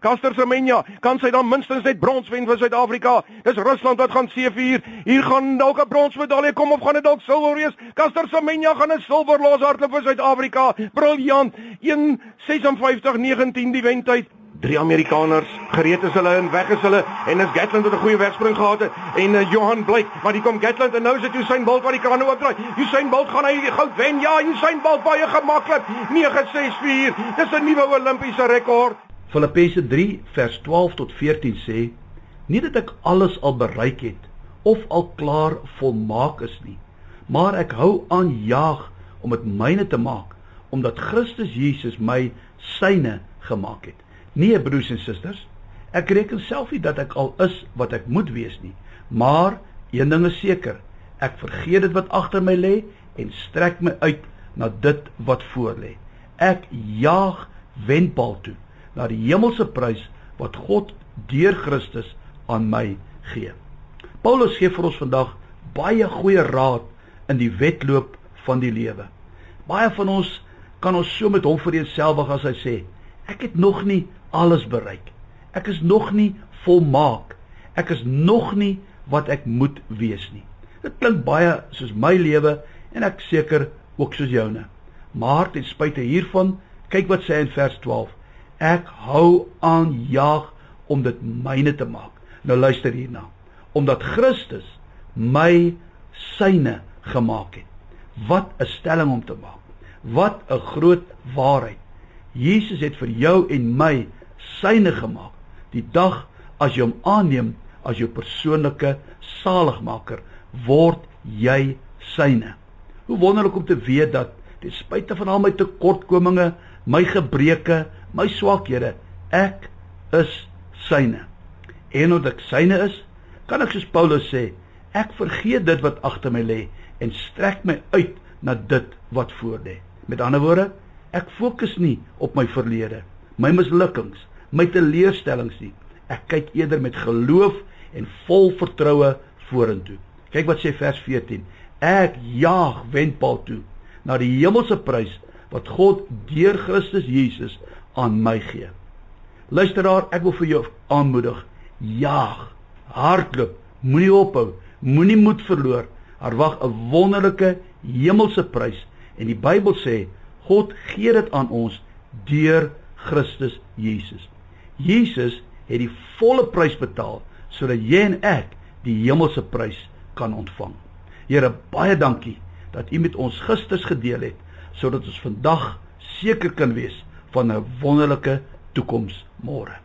Caster Semenya, kan sy dan minstens net brons wen vir Suid-Afrika? Dis Rusland wat gaan seëvier. Hier gaan dalk 'n bronsmedalje kom of gaan dit dalk silwer wees? Caster Semenya gaan 'n silwer loshardloop vir Suid-Afrika. Briljant. 1:56:19 die wentyd. Drie Amerikaners, gereed is hulle en weg is hulle en is Gatland wat 'n goeie wegspring gehad het en uh, Johan blyk, maar die kom Gatland en nou is dit Usain Bolt wat die krane oopdraai. Usain Bolt gaan hy die goud wen. Ja, Usain Bolt baie gemaklik. 964. Dis 'n nuwe Olimpiese rekord. Filippense 3 vers 12 tot 14 sê: Nie dat ek alles al bereik het of al klaar volmaak is nie, maar ek hou aan jaag om dit myne te maak, omdat Christus Jesus my syne gemaak het. Nee, broers en susters, ek reken self nie dat ek al is wat ek moet wees nie, maar een ding is seker, ek vergeet dit wat agter my lê en strek my uit na dit wat voor lê. Ek jaag wenpaal toe na die hemelse prys wat God deur Christus aan my gee. Paulus gee vir ons vandag baie goeie raad in die wedloop van die lewe. Baie van ons kan ons so met hom vereenselwig as hy sê, ek het nog nie alles bereik. Ek is nog nie volmaak. Ek is nog nie wat ek moet wees nie. Dit klink baie soos my lewe en ek seker ook soos joune. Maar ten spyte hiervan, kyk wat sê in vers 12. Ek hou aan jaag om dit myne te maak. Nou luister hierna. Omdat Christus my syne gemaak het. Wat 'n stelling om te maak. Wat 'n groot waarheid. Jesus het vir jou en my syne gemaak. Die dag as jy hom aanneem as jou persoonlike saligmaker, word jy syne. Hoe wonderlik om te weet dat ten spyte van al my tekortkominge, my gebreke, my swakhede, ek is syne. En omdat ek syne is, kan ek soos Paulus sê, ek vergeet dit wat agter my lê en strek my uit na dit wat voor lê. Met ander woorde, ek fokus nie op my verlede, my mislukkings, my teleurstellings nie. Ek kyk eerder met geloof en vol vertroue vorentoe. Kyk wat sê vers 14. Ek jaag wendpaal toe na die hemelse prys wat God deur Christus Jesus aan my gee. Luisteraar, ek wil vir jou aanmoedig. Jaag, hardloop, moenie ophou, moenie moed verloor. Daar wag 'n wonderlike hemelse prys en die Bybel sê God gee dit aan ons deur Christus Jesus. Jesus het die volle prys betaal sodat jy en ek die hemelse prys kan ontvang. Here, baie dankie dat U met ons gisters gedeel het sodat ons vandag seker kan wees van 'n wonderlike toekoms môre.